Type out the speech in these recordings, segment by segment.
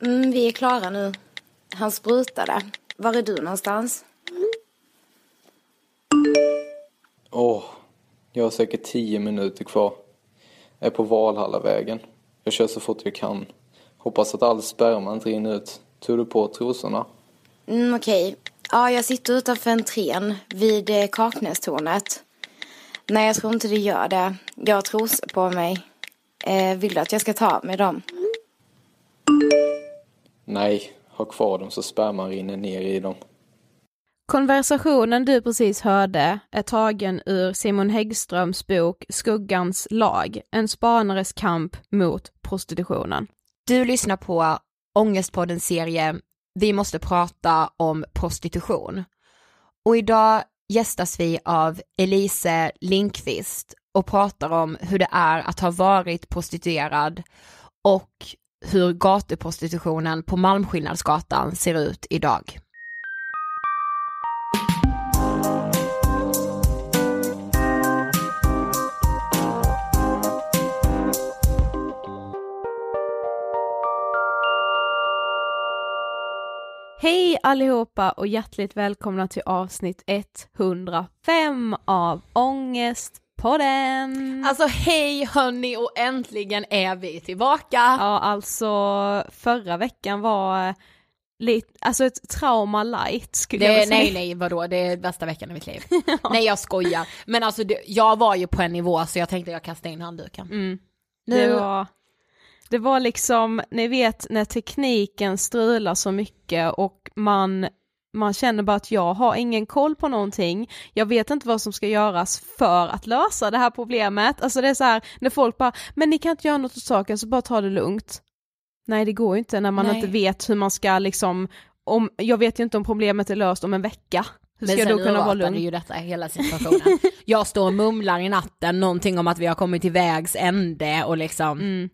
Mm, vi är klara nu. Han sprutade. Var är du någonstans? Åh, oh, jag har säkert tio minuter kvar. Jag är på Valhallavägen. Jag kör så fort jag kan. Hoppas att all sperma inte rinner ut. Tog du på trosorna? Mm, Okej. Okay. Ja, jag sitter utanför entrén vid eh, Kaknästornet. Nej, jag tror inte det gör det. Jag har trosor på mig. Eh, vill du att jag ska ta med dem? Nej, ha kvar dem så sperman rinner ner i dem. Konversationen du precis hörde är tagen ur Simon Häggströms bok Skuggans lag, en spanares kamp mot prostitutionen. Du lyssnar på Ångestpoddens serie Vi måste prata om prostitution. Och idag gästas vi av Elise Linkvist och pratar om hur det är att ha varit prostituerad och hur gatuprostitutionen på Malmskillnadsgatan ser ut idag. Hej allihopa och hjärtligt välkomna till avsnitt 105 av Ångest Ångestpodden! Alltså hej hörni och äntligen är vi tillbaka! Ja, alltså förra veckan var lite, alltså ett trauma light skulle jag Det, säga. nej nej vadå, det är bästa veckan i mitt liv. Nej jag skojar, men alltså det, jag var ju på en nivå så jag tänkte jag kastar in handduken. Mm. Nu, Det var, det var liksom, ni vet när tekniken strular så mycket och man, man känner bara att jag har ingen koll på någonting, jag vet inte vad som ska göras för att lösa det här problemet. Alltså det är så här, när folk bara, men ni kan inte göra något åt saken så bara ta det lugnt. Nej det går ju inte när man Nej. inte vet hur man ska liksom, om, jag vet ju inte om problemet är löst om en vecka. Hur ska men sen då kunna vara lugn? ju detta hela situationen. jag står och mumlar i natten någonting om att vi har kommit till vägs ände och liksom, Mm.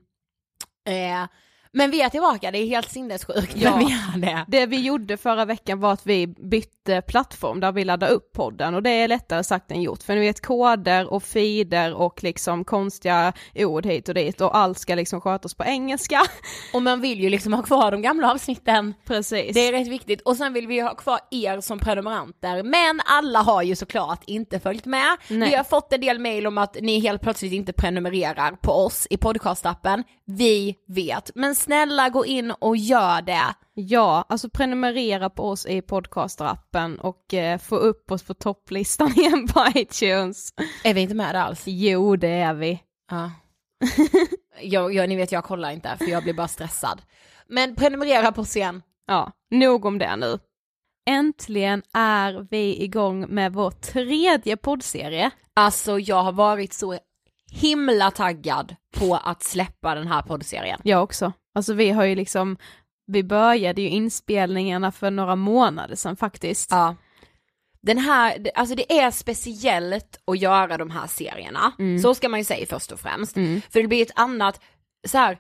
eh, men vi är tillbaka, det är helt sinnessjukt Ja. men vi är det. Det vi gjorde förra veckan var att vi bytte plattform där vi laddade upp podden och det är lättare sagt än gjort för ni vet koder och feeder och liksom konstiga ord hit och dit och allt ska liksom skötas på engelska. Och man vill ju liksom ha kvar de gamla avsnitten. Precis. Det är rätt viktigt och sen vill vi ha kvar er som prenumeranter men alla har ju såklart inte följt med. Nej. Vi har fått en del mail om att ni helt plötsligt inte prenumererar på oss i podcastappen. Vi vet, men snälla gå in och gör det. Ja, alltså prenumerera på oss i podcasterappen och eh, få upp oss på topplistan igen på iTunes. Är vi inte med där alls? Jo, det är vi. Ja. jag, jag, ni vet jag kollar inte för jag blir bara stressad. Men prenumerera på oss igen. Ja, nog om det nu. Äntligen är vi igång med vår tredje poddserie. Alltså jag har varit så himla taggad på att släppa den här poddserien. Jag också. Alltså vi har ju liksom, vi började ju inspelningarna för några månader sedan faktiskt. Ja. Den här, alltså det är speciellt att göra de här serierna, så ska man ju säga först och främst. För det blir ett annat, så här,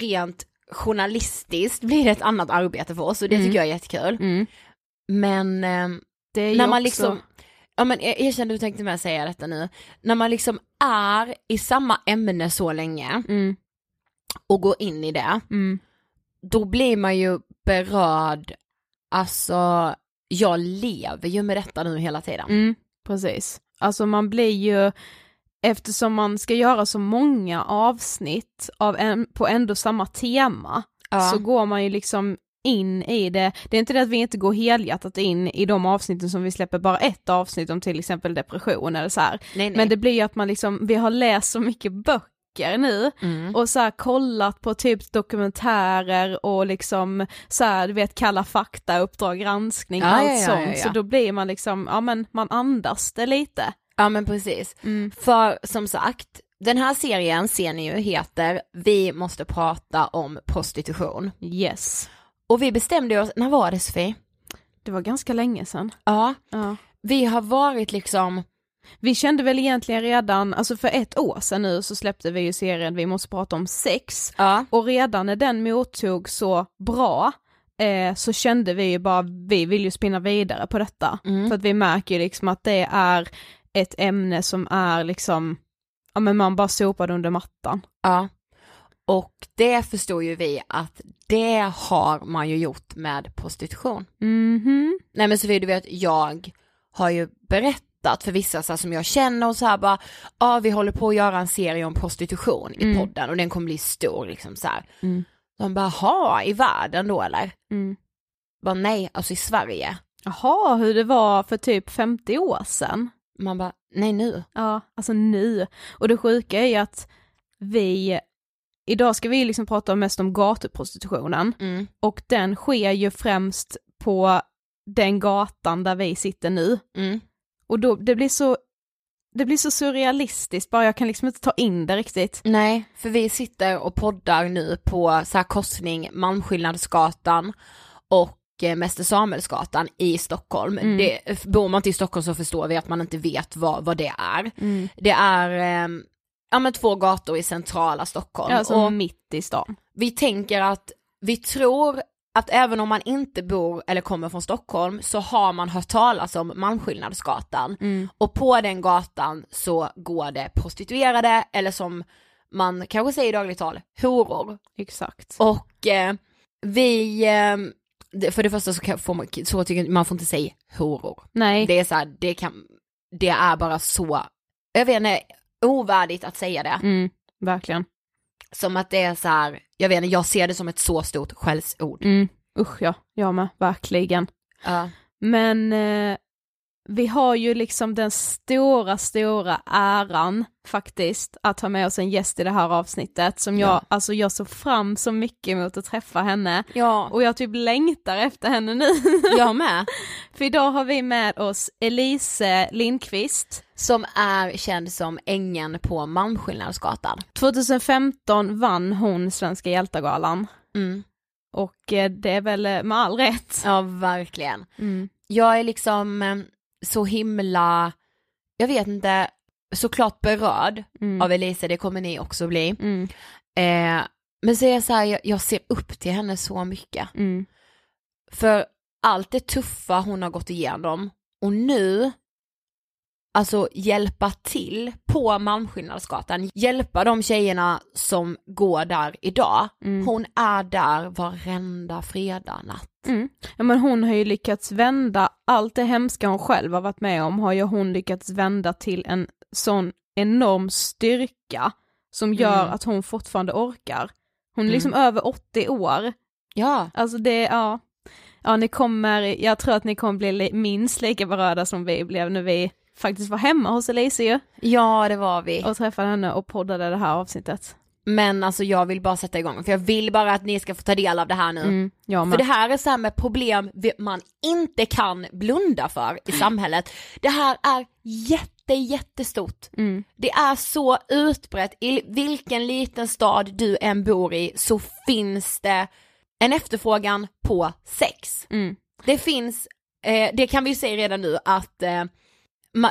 rent journalistiskt blir det ett annat arbete för oss och det tycker jag är jättekul. Mm. Men ehm, när man också, liksom, ja men jag erkänner du tänkte med säga detta nu, när man liksom är i samma ämne så länge Mm, och går in i det, mm, då blir man ju berörd, alltså jag lever ju med detta nu hela tiden. mm, precis. Alltså man blir ju, eftersom man ska göra så många avsnitt av en, på ändå samma tema, Ja. så går man ju liksom in i det, det är inte det att vi inte går helhjärtat in i de avsnitten som vi släpper bara ett avsnitt om till exempel depression eller så nej, nej. Men det blir ju att man liksom, vi har läst så mycket böcker nu Mm. och så här kollat på typ dokumentärer och liksom så här, du vet Kalla fakta, Uppdrag granskning, Ja, allt ja, sånt. ja. Så då blir man liksom, ja men man andas det lite. Ja men precis. Mm. För som sagt, den här serien ser ni ju heter Vi måste prata om prostitution. Yes. Och vi bestämde oss, när var det Sofie? Det var ganska länge sedan. Ja, Ja. vi har varit liksom, Vi kände väl egentligen redan, alltså för ett år sedan nu så släppte vi ju serien Vi måste prata om sex. ja, Och redan när den mottog så bra eh, så kände vi ju bara, vi vill ju spinna vidare på detta. Mm. För att vi märker ju liksom att det är ett ämne som är liksom, ja men man bara sopar under mattan. ja. Och det förstår ju vi att det har man ju gjort med prostitution. Mhm. Nej men Sofie du vet, jag har ju berättat för vissa så här, som jag känner och så här bara, ja vi håller på att göra en serie om prostitution i Mm. podden och den kommer bli stor liksom så här. Mm. De bara, ha i världen då eller? Mm. Bara nej, alltså i Sverige. Jaha, hur det var för typ 50 år sedan. Man bara, nej nu. Ja, alltså nu. Och det sjuka är ju att vi, idag ska vi liksom prata mest om gatuprostitutionen. Mm. Och den sker ju främst på den gatan där vi sitter nu. Mm. Och då, det blir så, det blir så surrealistiskt bara, jag kan liksom inte ta in det riktigt. Nej, för vi sitter och poddar nu på så här korsning Malmskillnadsgatan och eh, Mäster Samuelsgatan i Stockholm. Mm. Det, bor man inte i Stockholm så förstår vi att man inte vet vad, vad det är. Mm. Det är eh, ja, men två gator i centrala Stockholm. Alltså och mitt i stan. vi tänker att vi tror att även om man inte bor eller kommer från Stockholm så har man hört talas om Malmskillnadsgatan Mm. och på den gatan så går det prostituerade eller som man kanske säger i dagligt tal, horor. Exakt. Och eh, vi, eh, för det första så, kan, får man, så tycker man får inte säga horor. Nej. Det är så här, det kan, det är bara så, jag vet inte, ovärdigt att säga det. Mm, verkligen. Som att det är så här, jag vet inte, jag ser det som ett så stort skällsord. Mm, usch ja, jag med, verkligen. Ja. Men eh, vi har ju liksom den stora, stora äran faktiskt att ha med oss en gäst i det här avsnittet som jag, Ja. alltså jag såg fram så mycket emot att träffa henne ja, och jag typ längtar efter henne nu. jag med. För idag har vi med oss Elise Lindqvist. Som är känd som ängen på Malmskillnadsgatan. 2015 vann hon Svenska hjältargalan Mm. och eh, det är väl eh, med all rätt. Ja, verkligen. Mm. Jag är liksom eh, så himla, jag vet inte, såklart berörd Mm. av Elise, det kommer ni också bli. Mm. Eh, men så är jag så här, jag, jag ser upp till henne så mycket. Mm. För allt det tuffa hon har gått igenom och nu, alltså hjälpa till på Malmskillnadsgatan, hjälpa de tjejerna som går där idag. Mm. Hon är där varenda fredag natt. Mm. Ja men hon har ju lyckats vända allt det hemska hon själv har varit med om har ju hon lyckats vända till en sån enorm styrka som gör Mm. att hon fortfarande orkar. Hon är liksom över 80 år. Ja, Alltså det, ja. Ja ni kommer, jag tror att ni kommer bli li- minst lika berörda som vi blev när vi faktiskt var hemma hos Elise ju ja det var vi. och träffade henne och poddade det här avsnittet. Men alltså jag vill bara sätta igång för jag vill bara att ni ska få ta del av det här nu. Mm, jag För det här är så här med problem man inte kan blunda för i samhället. Det här är jätte, jättestort. Mm. Det är så utbrett, i vilken liten stad du än bor i så finns det en efterfrågan på sex. Mm. Det finns, eh, det kan vi ju se redan nu att eh,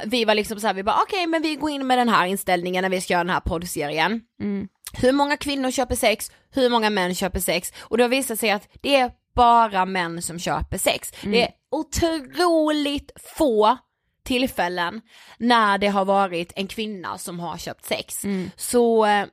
vi var liksom så här, vi bara okej men vi går in med den här inställningen när vi ska göra den här poddserien. Mm. Hur många kvinnor köper sex, hur många män köper sex och det har visat sig att det är bara män som köper sex. Det är otroligt få tillfällen när det har varit en kvinna som har köpt sex. Så eh,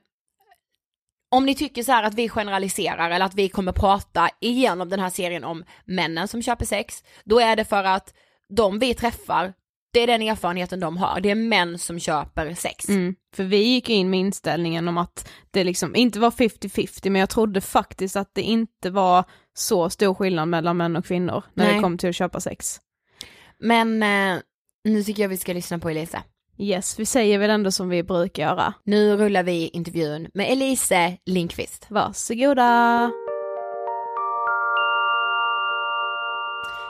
om ni tycker så att vi generaliserar eller att vi kommer prata igenom den här serien om männen som köper sex, då är det för att de vi träffar, det är den erfarenheten de har. Det är män som köper sex. Mm. För vi gick in med inställningen om att det liksom inte var 50-50 men jag trodde faktiskt att det inte var så stor skillnad mellan män och kvinnor när Nej. det kom till att köpa sex. Men eh, nu tycker jag vi ska lyssna på Elise. Yes, vi säger väl ändå som vi brukar göra. Nu rullar vi intervjun med Elise Lindqvist. Varsågoda!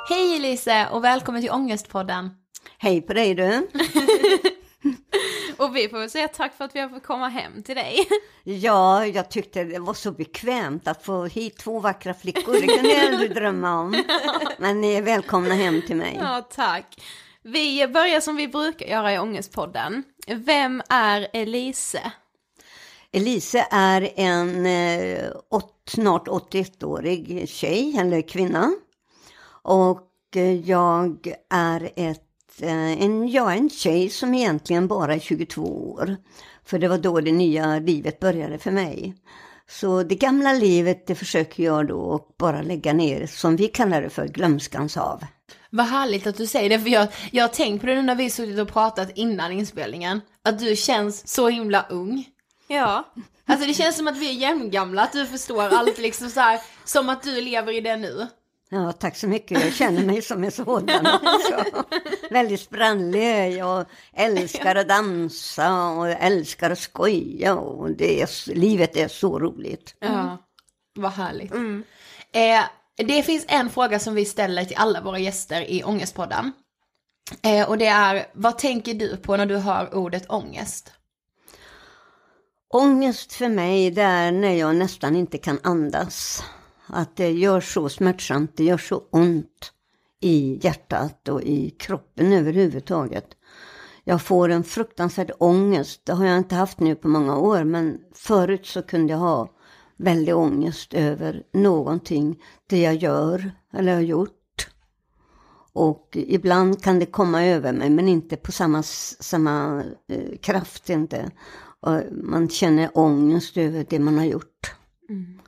Hej Elise och välkommen till Ångestpodden. Hej på dig du. Och vi får väl säga tack för att vi har fått komma hem till dig. Ja, jag tyckte det var så bekvämt att få hit två vackra flickor. Det kunde jag aldrig drömma om. Men ni är välkomna hem till mig. Ja, tack. Vi börjar som vi brukar göra i Ångestpodden. Vem är Elise? Elise är en eh, åt, snart 81-årig tjej, eller kvinna. Och eh, jag är ett, en, jag är en tjej som egentligen bara är 22 år. För det var då det nya livet började för mig. Så det gamla livet det försöker jag då bara lägga ner, som vi kallar det för, glömskans hav. Vad härligt att du säger det för jag, jag har tänkt på det nu när vi suttit och pratat innan inspelningen. Att du känns så himla ung. Ja. Alltså det känns som att vi är jämngamla, att du förstår allt liksom så här, som att du lever i det nu. Ja, tack så mycket. Jag känner mig som en sådan också. Väldigt sprallig. Jag älskar att dansa och jag älskar att skoja. Och det är, livet är så roligt. Ja, vad härligt. Eh, det finns en fråga som vi ställer till alla våra gäster i Ångestpodden. Eh, och det är, vad tänker du på när du hör ordet ångest? Ångest för mig det är när jag nästan inte kan andas. Att det gör så smärtsamt, det gör så ont i hjärtat och i kroppen överhuvudtaget. Jag får en fruktansvärd ångest, det har jag inte haft nu på många år, men förut så kunde jag ha väldig ångest över någonting, det jag gör eller har gjort. Och ibland kan det komma över mig, men inte på samma, samma eh, kraft inte. Och man känner ångest över det man har gjort.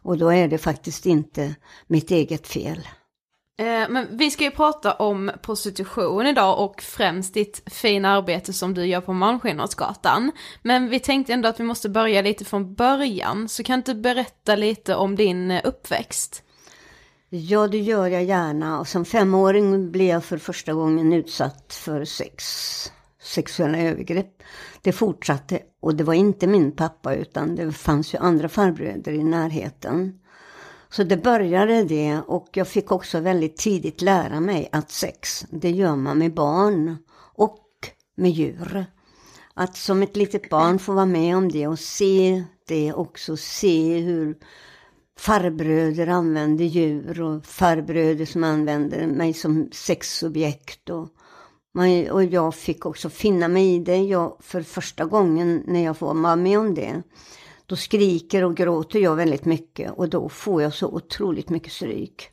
Och då är det faktiskt inte mitt eget fel. Eh, men vi ska ju prata om prostitution idag och främst ditt fina arbete som du gör på Malmskillnadsgatan. Men vi tänkte ändå att vi måste börja lite från början, så kan du berätta lite om din eh, uppväxt? Ja, det gör jag gärna. Och som femåring blev jag för första gången utsatt för sex, sexuella övergrepp. Det fortsatte och det var inte min pappa utan det fanns ju andra farbröder i närheten. Så det började det och jag fick också väldigt tidigt lära mig att sex, det gör man med barn och med djur. Att som ett litet barn få vara med om det och se det också, se hur farbröder använder djur och farbröder som använder mig som sexobjekt. Och, och jag fick också finna mig i det. Jag, för första gången när jag får vara med om det då skriker och gråter jag väldigt mycket och då får jag så otroligt mycket stryk.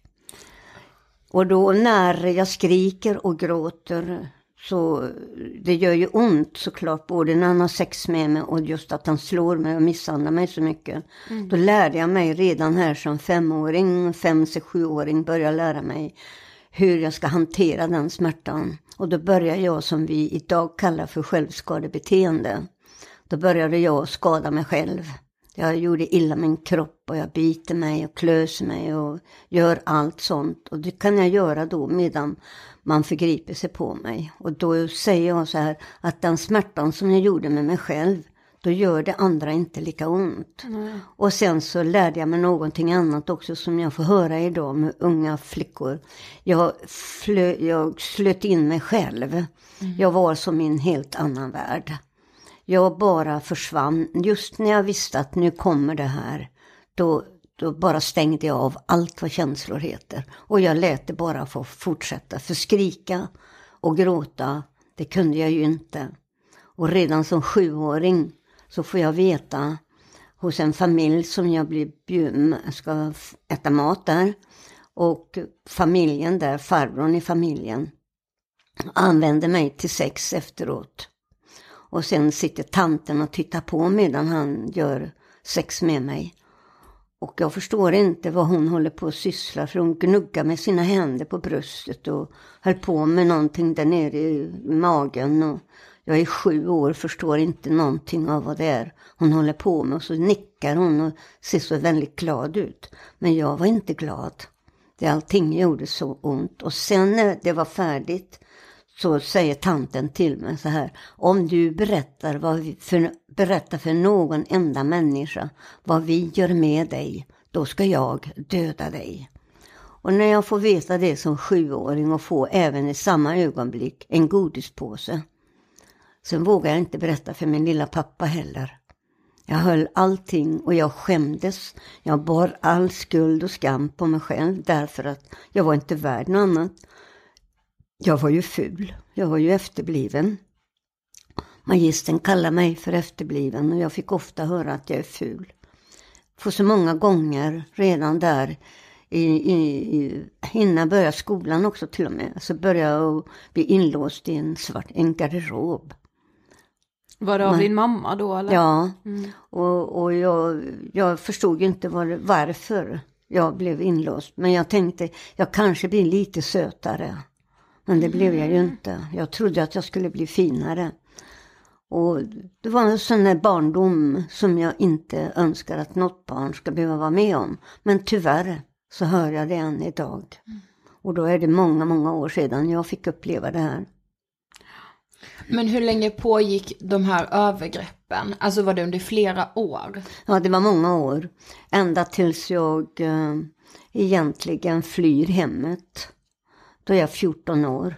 Och då när jag skriker och gråter så det gör ju ont såklart, både när han har sex med mig och just att han slår mig och misshandlar mig så mycket. Mm. Då lärde jag mig redan här som femåring, fem, sex, sjuåring, börja lära mig hur jag ska hantera den smärtan. Och då började jag som vi idag kallar för självskadebeteende. Då började jag skada mig själv. Jag gjorde illa min kropp och jag biter mig och klöser mig och gör allt sånt. Och det kan jag göra då medan man förgriper sig på mig. Och då säger jag så här att den smärtan som jag gjorde med mig själv, då gör det andra inte lika ont. Mm. Och sen så lärde jag mig någonting annat också som jag får höra idag med unga flickor. Jag, flö, jag slöt in mig själv. Mm. Jag var som i en helt annan värld. Jag bara försvann. Just när jag visste att nu kommer det här, då, då bara stängde jag av allt vad känslor heter. Och jag lät det bara få fortsätta. För skrika och gråta, det kunde jag ju inte. Och redan som sjuåring så får jag veta hos en familj som jag blir bjuden, ska äta mat där. Och familjen där, farbrorn i familjen, använder mig till sex efteråt. Och sen sitter tanten och tittar på medan han gör sex med mig. Och jag förstår inte vad hon håller på att syssla för hon gnuggar med sina händer på bröstet och höll på med någonting där nere i magen. Och jag är sju år, förstår inte någonting av vad det är hon håller på med. Och så nickar hon och ser så väldigt glad ut. Men jag var inte glad. Det allting gjorde så ont. Och sen när det var färdigt så säger tanten till mig så här. Om du berättar, vad vi, för, berättar för någon enda människa vad vi gör med dig, då ska jag döda dig. Och när jag får veta det som sjuåring och får även i samma ögonblick en godispåse. Sen vågade jag inte berätta för min lilla pappa heller. Jag höll allting och jag skämdes. Jag bar all skuld och skam på mig själv därför att jag var inte värd något annat. Jag var ju ful, jag var ju efterbliven. Magistern kallade mig för efterbliven och jag fick ofta höra att jag är ful. För så många gånger redan där i, i, innan jag började skolan också till och med, så började jag bli inlåst i en svart en garderob. Var det av din mamma då eller? Ja, mm. och, och jag, jag förstod inte var, varför jag blev inlåst. Men jag tänkte, jag kanske blir lite sötare. Men det blev jag ju mm. inte. Jag trodde att jag skulle bli finare. Och det var en sån där barndom som jag inte önskar att något barn ska behöva vara med om. Men tyvärr så hör jag det än idag. Mm. Och då är det många, många år sedan jag fick uppleva det här. Men hur länge pågick de här övergreppen? Alltså var det under flera år? Ja, det var många år. Ända tills jag äh, egentligen flyr hemmet. Då är jag 14 år.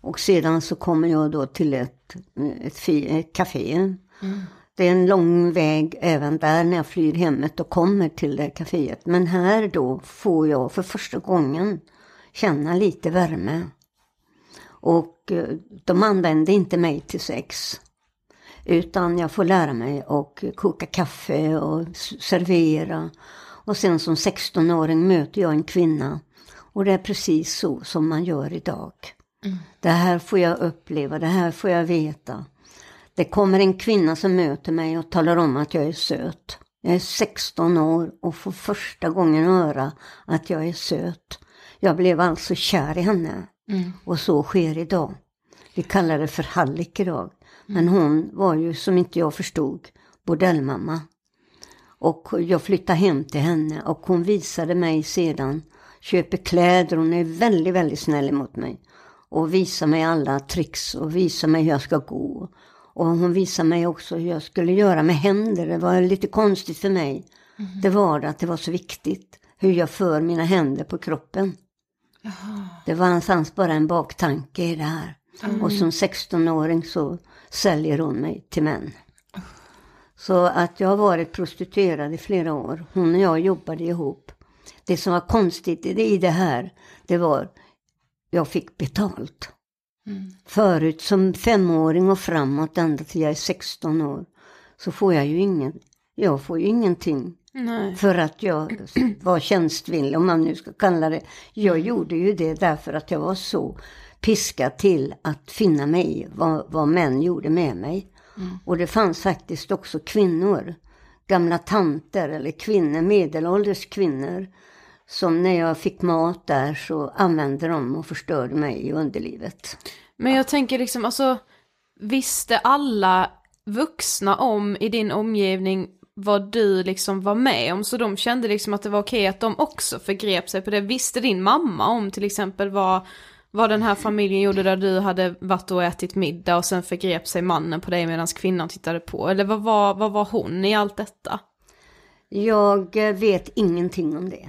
Och sedan så kommer jag då till ett, ett, ett café. Mm. Det är en lång väg även där när jag flyr hemmet och kommer till det kaféet. Men här då får jag för första gången känna lite värme. Och eh, de använder inte mig till sex. Utan jag får lära mig att koka kaffe och servera. Och sen som 16-åring möter jag en kvinna och det är precis så som man gör idag. Mm. Det här får jag uppleva, det här får jag veta. Det kommer en kvinna som möter mig och talar om att jag är söt. Jag är 16 år och får första gången höra att jag är söt. Jag blev alltså kär i henne. Och så sker idag. Vi kallar det för hallick idag. Men hon var ju, som inte jag förstod, bordellmamma. Och jag flyttade hem till henne och hon visade mig sedan, köper kläder, hon är väldigt, väldigt snäll mot mig. Och visar mig alla tricks och visar mig hur jag ska gå. Och hon visade mig också hur jag skulle göra med händer. Det var lite konstigt för mig. Det var det, att det var så viktigt. Hur jag för mina händer på kroppen. Det var någonstans bara en baktanke i det här. Och som 16-åring så säljer hon mig till män. Så att jag har varit prostituerad i flera år. Hon och jag jobbade ihop. Det som var konstigt i det här, det var jag fick betalt. Förut som femåring och framåt ända till jag är 16 år så får jag ju ingen, jag får ju ingenting. Nej. För att jag var tjänstvillig, om man nu ska kalla det. Jag gjorde ju det därför att jag var så piskad till att finna mig vad, vad män gjorde med mig. Och det fanns faktiskt också kvinnor, gamla tanter eller kvinnor, medelålders kvinnor. Som när jag fick mat där så använde de och förstörde mig i underlivet. Men jag tänker liksom, alltså, visste alla vuxna om i din omgivning vad du liksom var med om? Så de kände liksom att det var okej att de också förgrep sig på det. Visste din mamma om till exempel vad, vad den här familjen gjorde där du hade varit och ätit middag och sen förgrep sig mannen på dig medan kvinnan tittade på? Eller vad var, vad var hon i allt detta? Jag eh, vet ingenting om det.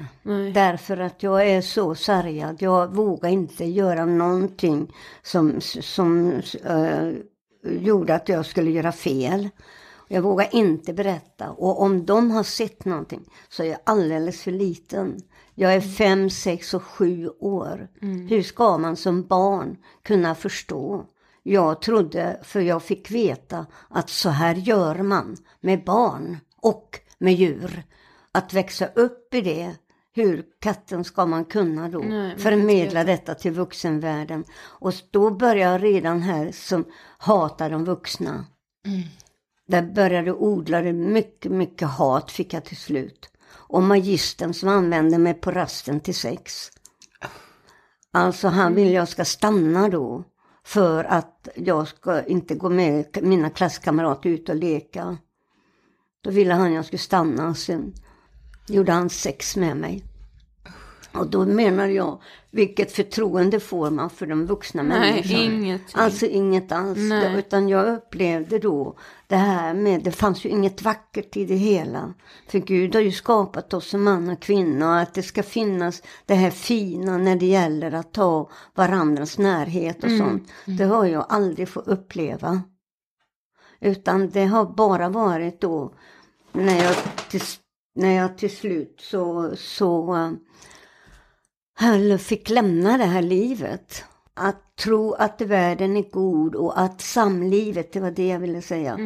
Därför att jag är så sargad. Jag vågar inte göra någonting som, som eh, gjorde att jag skulle göra fel. Jag vågar inte berätta. Och om de har sett någonting så är jag alldeles för liten. Jag är fem, sex och sju år. Hur ska man som barn kunna förstå? Jag trodde, för jag fick veta att så här gör man med barn och med djur. Att växa upp i det, hur katten ska man kunna då Nej, förmedla detta till vuxenvärlden? Och då börjar jag redan här som hatar de vuxna. Där började odla det mycket, mycket hat fick jag till slut. Och magistern som använde mig på rasten till sex. Alltså han vill jag ska stanna då. För att jag ska inte gå med mina klasskamrater ut och leka. Då ville han jag skulle stanna och sen gjorde han sex med mig. Och då menar jag, vilket förtroende får man för de vuxna Nej, människorna? ingenting. Alltså inget alls. Nej. Utan jag upplevde då det här med, det fanns ju inget vackert i det hela. För Gud har ju skapat oss som man och kvinna och att det ska finnas det här fina när det gäller att ta varandras närhet och Mm. sånt. Det har jag aldrig fått uppleva. Utan det har bara varit då när jag till, när jag till slut så, så han fick lämna det här livet. Att tro att världen är god och att samlivet, det var det jag ville säga.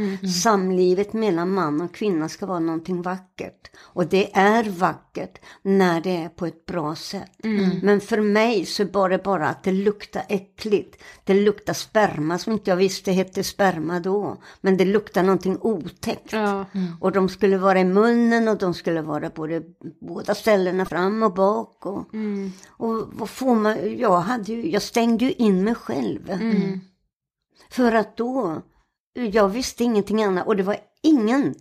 Samlivet mellan man och kvinna ska vara någonting vackert. Och det är vackert när det är på ett bra sätt. Men för mig så var det bara att det luktar äckligt. Det luktar sperma som inte jag visste hette sperma då. Men det luktar någonting otäckt. Ja. Och de skulle vara i munnen och de skulle vara både båda ställena fram och bak. Och, och vad får man, jag, hade ju, jag stängde ju in mig själv. För att då, jag visste ingenting annat och det var ingen,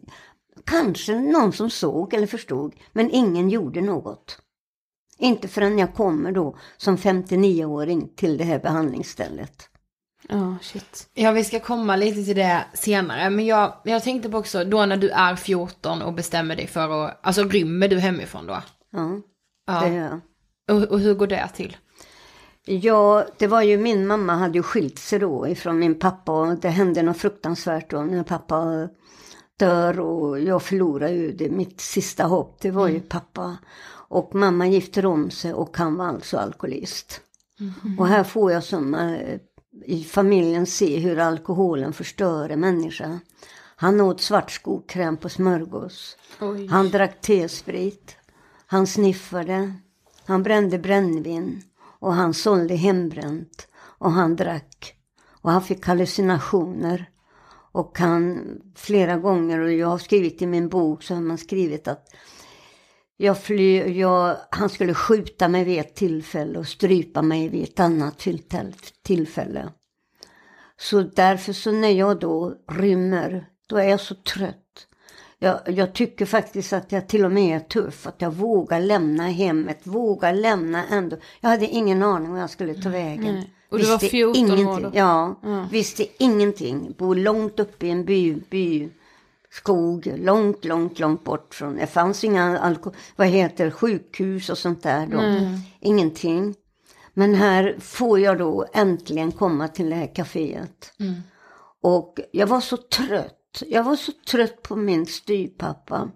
kanske någon som såg eller förstod, men ingen gjorde något. Inte förrän jag kommer då som 59-åring till det här behandlingsstället. Ja, shit. Ja, vi ska komma lite till det senare. Men jag, jag tänkte på också, då när du är 14 och bestämmer dig för att, alltså rymmer du hemifrån då? Ja, Ja. det gör jag. Och, och hur går det till? Ja, det var ju min mamma hade ju skilt sig då ifrån min pappa och det hände något fruktansvärt då när pappa dör och jag förlorar ju det, mitt sista hopp, det var ju pappa. Och mamma gifter om sig och han var alltså alkoholist. Och här får jag som eh, i familjen se hur alkoholen förstör en människa. Han åt svartskokräm på smörgås. Han drack T-sprit. Han sniffade. Han brände brännvin. Och han sålde hembränt. Och han drack. Och han fick hallucinationer. Och han flera gånger, och jag har skrivit i min bok, så har man skrivit att Jag fly, jag, han skulle skjuta mig vid ett tillfälle och strypa mig vid ett annat tillfälle. tillfälle. Så därför så när jag då rymmer, då är jag så trött. Jag, jag, tycker faktiskt att jag till och med är tuff, att jag vågar lämna hemmet, vågar lämna ändå. Jag hade ingen aning var jag skulle ta vägen. Nej. Och du var 14 ingenting. år då? Ja, ja, visste ingenting. Bor långt uppe i en by, by skog, långt, långt, långt bort från. Det fanns inga alko vad heter sjukhus och sånt där då. Mm. Ingenting. Men här får jag då äntligen komma till det här kaféet. Mm. Och jag var så trött. Jag var så trött på min styrpappa.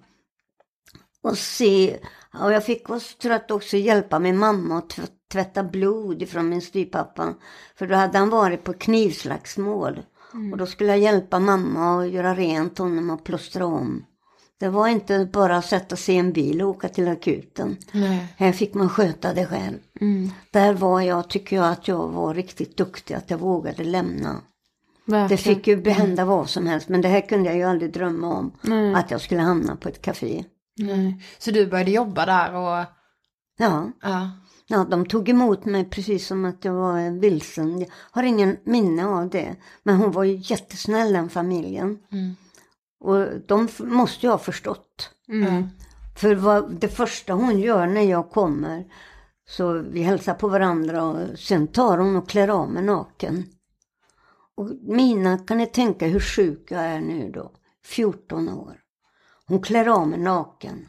Och se, och jag fick vara så trött också hjälpa min mamma att tvätta blod ifrån min styrpappa. För då hade han varit på knivslagsmål. Mm. Och då skulle jag hjälpa mamma att göra rent honom och plåstra om. Det var inte bara att sätta sig i en bil och åka till akuten. Nej. Här fick man sköta det själv. Mm. Där var jag, tycker jag, att jag var riktigt duktig, att jag vågade lämna. Verkligen. Det fick ju hända vad som helst, men det här kunde jag ju aldrig drömma om. Nej. Att jag skulle hamna på ett. Nej. Så du började jobba där och... Ja. ja. Ja, de tog emot mig precis som att jag var vilsen. Jag har ingen minne av det. Men hon var ju jättesnäll den familjen. Mm. Och de måste ju ha förstått. Mm. För vad, det första hon gör när jag kommer, så vi hälsar på varandra och sen tar hon och klär av mig naken. Och mina, kan ni tänka hur sjuk jag är nu då? 14 år. Hon klär av mig naken.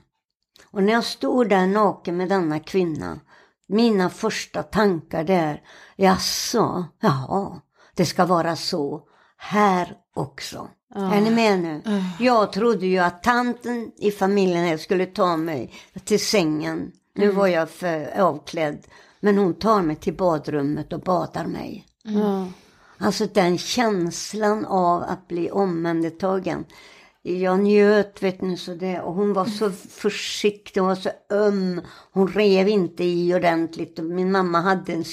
Och när jag står där naken med denna kvinna mina första tankar där, jaså, ja, det ska vara så här också. Oh. Är ni med nu? Oh. Jag trodde ju att tanten i familjen här skulle ta mig till sängen. Nu mm. var jag för avklädd. Men hon tar mig till badrummet och badar mig. Mm. Alltså den känslan av att bli omhändertagen jag njöt vet ni så det och hon var så försiktig, hon var så öm. Hon rev inte i ordentligt. Min mamma hade en,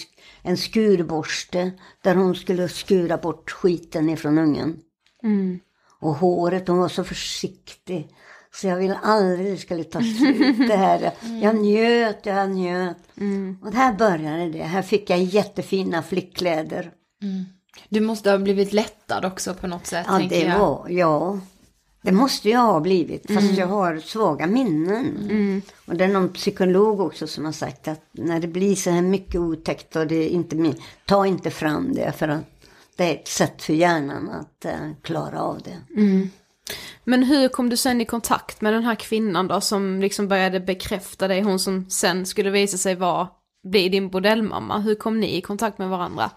en skurborste där hon skulle skura bort skiten ifrån ungen. Mm. Och håret, hon var så försiktig. Så jag ville aldrig det skulle ta slut det här. Mm. Jag njöt, jag njöt. Mm. Och här började det. Här fick jag jättefina flickkläder. Mm. Du måste ha blivit lättad också på något sätt. Ja, det jag. var, ja. Det måste jag ha blivit, fast mm. jag har svaga minnen. Mm. Och det är någon psykolog också som har sagt att när det blir så här mycket otäckt och det är inte ta inte fram det för att det är ett sätt för hjärnan att uh, klara av det. Mm. Men hur kom du sen i kontakt med den här kvinnan då som liksom började bekräfta dig, hon som sen skulle visa sig vara, bli din bordellmamma. Hur kom ni i kontakt med varandra?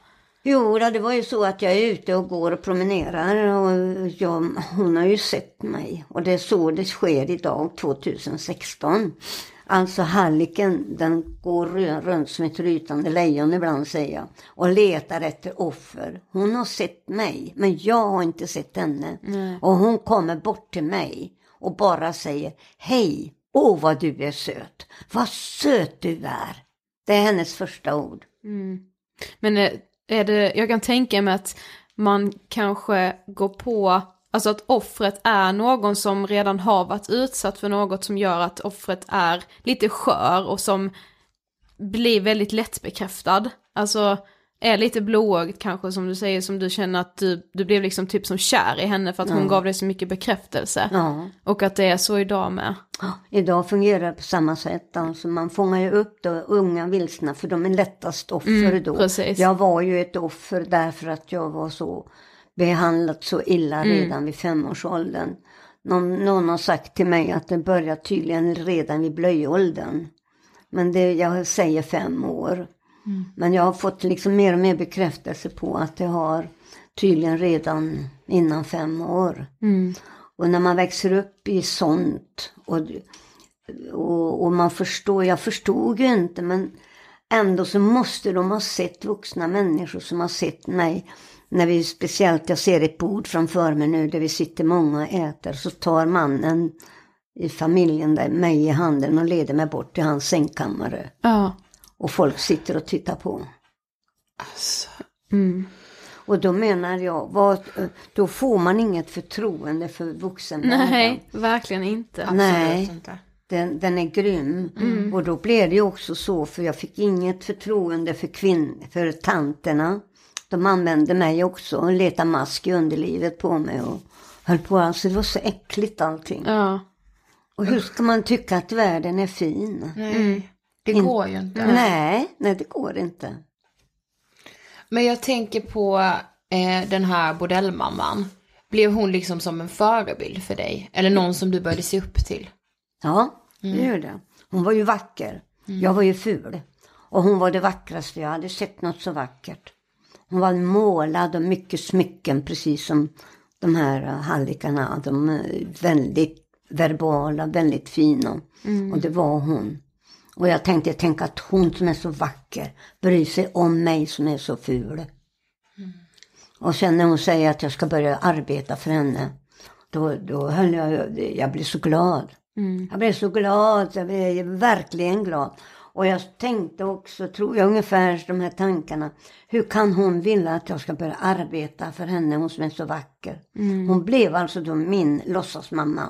Jo, det var ju så att jag är ute och går och promenerar och jag, hon har ju sett mig. Och det är så det sker idag, 2016. Alltså halliken, den går runt som ett rytande lejon ibland säger jag. Och letar efter offer. Hon har sett mig, men jag har inte sett henne. Mm. Och hon kommer bort till mig och bara säger Hej, åh vad du är söt. Vad söt du är. Det är hennes första ord. Mm. Men eh, är det, jag kan tänka mig att man kanske går på, alltså att offret är någon som redan har varit utsatt för något som gör att offret är lite skör och som blir väldigt lättbekräftad. Alltså är lite blåögd kanske som du säger, som du känner att du, du blev liksom typ som kär i henne för att ja. hon gav dig så mycket bekräftelse. Ja. Och att det är så idag med. Idag fungerar det på samma sätt. Alltså man fångar ju upp då unga vilsna för de är lättast offer mm, då. Precis. Jag var ju ett offer därför att jag var så behandlat så illa mm. redan vid femårsåldern. Någon, någon har sagt till mig att det börjar tydligen redan vid blöjåldern. Men det, jag säger fem år. Mm. Men jag har fått liksom mer och mer bekräftelse på att det har tydligen redan innan fem år. Mm. Och när man växer upp i sånt och, och, och, man förstår, jag förstod ju inte men ändå så måste de ha sett vuxna människor som har sett mig. När vi speciellt, jag ser ett bord framför mig nu där vi sitter många och äter så tar mannen i familjen där mig i handen och leder mig bort till hans sängkammare. Ja. Och folk sitter och tittar på. Alltså. Mm. Och då menar jag, vad, då får man inget förtroende för vuxenvärlden. Nej, verkligen inte. Nej. Inte. Den, den är grym. Och då blev det ju också så, för jag fick inget förtroende för kvinn, för tanterna. De använde mig också och letade mask i underlivet på mig och höll på. Alltså det var så äckligt allting. Ja. Och hur ska man tycka att världen är fin? Nej, det In- går ju inte. Nej, nej det går inte. Men jag tänker på eh, den här bordellmamman. Blev hon liksom som en förebild för dig? Eller någon som du började se upp till? Ja, det gör det. Hon var ju vacker. Jag var ju ful. Och hon var det vackraste. Jag hade sett något så vackert. Hon var målad och mycket smycken, precis som de här eh, hallikarna. De är väldigt verbala, väldigt fina. Och det var hon. Och jag tänkte, tänk att hon som är så vacker bryr sig om mig som är så ful. Och sen när hon säger att jag ska börja arbeta för henne, då, då höll jag, jag blev så glad. Jag blev så glad, jag blev verkligen glad. Och jag tänkte också, tror jag, ungefär de här tankarna. Hur kan hon vilja att jag ska börja arbeta för henne, hon som är så vacker? Hon blev alltså då min låtsasmamma.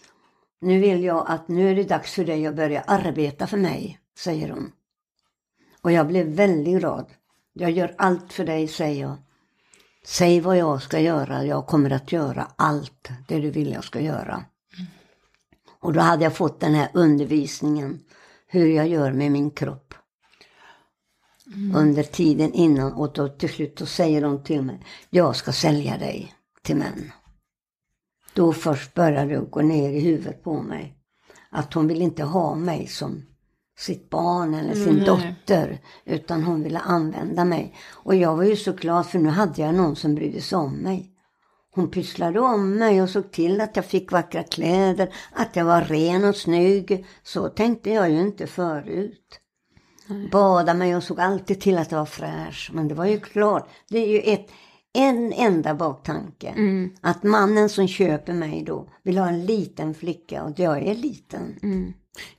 nu vill jag att nu är det dags för dig att börja arbeta för mig, säger hon. Och jag blev väldigt glad. Jag gör allt för dig, säger jag. Säg vad jag ska göra, jag kommer att göra allt det du vill jag ska göra. Och då hade jag fått den här undervisningen, hur jag gör med min kropp. Under tiden innan och då till slut då säger de till mig, jag ska sälja dig till män. Då först började det gå ner i huvudet på mig. Att hon vill inte ha mig som sitt barn eller sin dotter. Utan hon ville använda mig. Och jag var ju så glad för nu hade jag någon som brydde sig om mig. Hon pysslade om mig och såg till att jag fick vackra kläder, att jag var ren och snygg. Så tänkte jag ju inte förut. Badade mig och såg alltid till att jag var fräsch. Men det var ju klart, det är ju ett, en enda baktanke. Att mannen som köper mig då vill ha en liten flicka och jag är liten.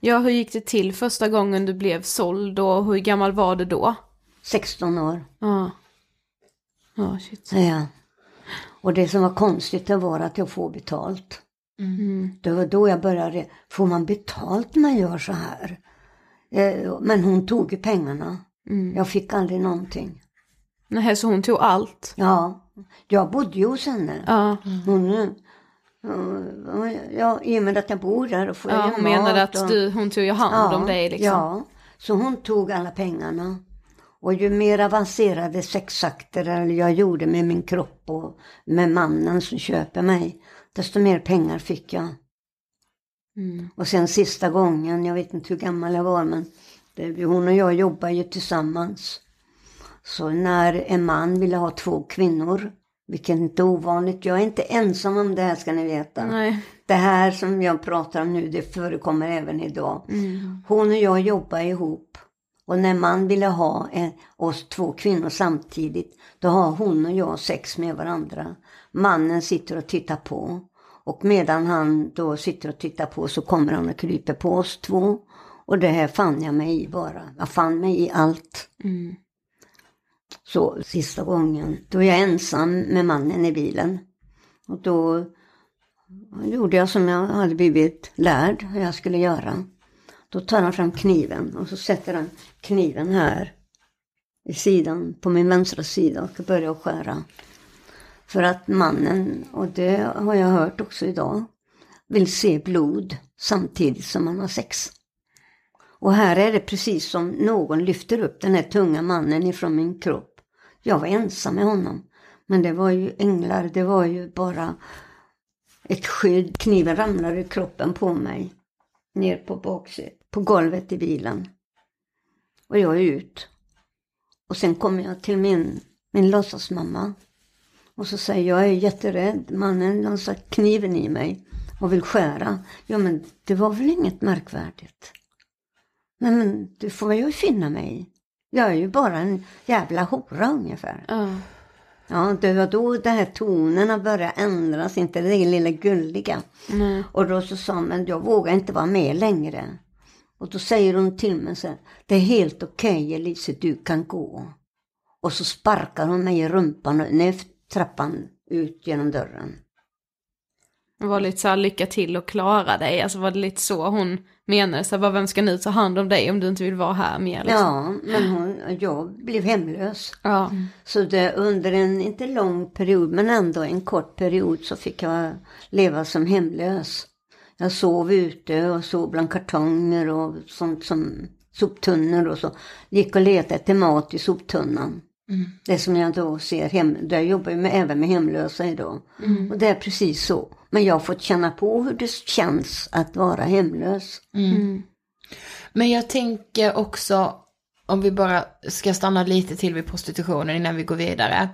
Ja, hur gick det till första gången du blev såld och hur gammal var du då? 16 år. Ja. Ja, shit. Ja. Och det som var konstigt det var att jag får betalt. Det var då jag började, får man betalt när man gör så här? Eh, Men hon tog ju pengarna. Jag fick aldrig någonting. Nej, så hon tog allt? Ja, jag bodde ju hos henne. Ja. Hon, eh, ja, i och med att jag bor där och får Ja, jag hon mat menade att och- du, hon tog ju hand om dig liksom. Ja, så hon tog alla pengarna. Och ju mer avancerade sexakter jag gjorde med min kropp och med mannen som köper mig, desto mer pengar fick jag. Mm. Och sen sista gången, jag vet inte hur gammal jag var, men det, hon och jag jobbar ju tillsammans. Så när en man ville ha två kvinnor, vilket inte är ovanligt, jag är inte ensam om det här ska ni veta. Nej. Det här som jag pratar om nu, det förekommer även idag. Mm. Hon och jag jobbar ihop. Och när man ville ha en, oss två kvinnor samtidigt, då har hon och jag sex med varandra. Mannen sitter och tittar på. Och medan han då sitter och tittar på så kommer han och kryper på oss två. Och det här fann jag mig i bara. Jag fann mig i allt. Mm. Så sista gången, då är jag ensam med mannen i bilen. Och då gjorde jag som jag hade blivit lärd hur jag skulle göra. Då tar han fram kniven och så sätter han kniven här i sidan, på min vänstra sida och börjar skära. För att mannen, och det har jag hört också idag, vill se blod samtidigt som man har sex. Och här är det precis som någon lyfter upp den här tunga mannen ifrån min kropp. Jag var ensam med honom. Men det var ju änglar, det var ju bara ett skydd. Kniven ramlade i kroppen på mig. Ner på baksätet, på golvet i bilen. Och jag är ut. Och sen kommer jag till min, min låtsasmamma. Och så säger jag, jag är jätterädd. Mannen har satt kniven i mig och vill skära. Ja men det var väl inget märkvärdigt. Nej men det får ju finna mig. Jag är ju bara en jävla hora ungefär. Ja. Ja, det var då de här tonerna började ändras, inte det lilla gulliga. Nej. Och då så sa hon, men jag vågar inte vara med längre. Och då säger hon till mig så här, det är helt okej okay, Elise, du kan gå. Och så sparkar hon mig i rumpan och ner trappan ut genom dörren. Det var lite så här, lycka till och klara dig, alltså var det lite så hon menade, så här, vem ska nu ta hand om dig om du inte vill vara här mer? Liksom? Ja, men hon, jag blev hemlös. Ja. Så det, under en, inte lång period, men ändå en kort period så fick jag leva som hemlös. Jag sov ute och sov bland kartonger och sånt som soptunnor och så. Gick och letade efter mat i soptunnan. Mm. Det som jag då ser hem, där jag jobbar med, även med hemlösa idag. Mm. Och det är precis så. Men jag har fått känna på hur det känns att vara hemlös. Mm. Men jag tänker också, om vi bara ska stanna lite till vid prostitutionen innan vi går vidare.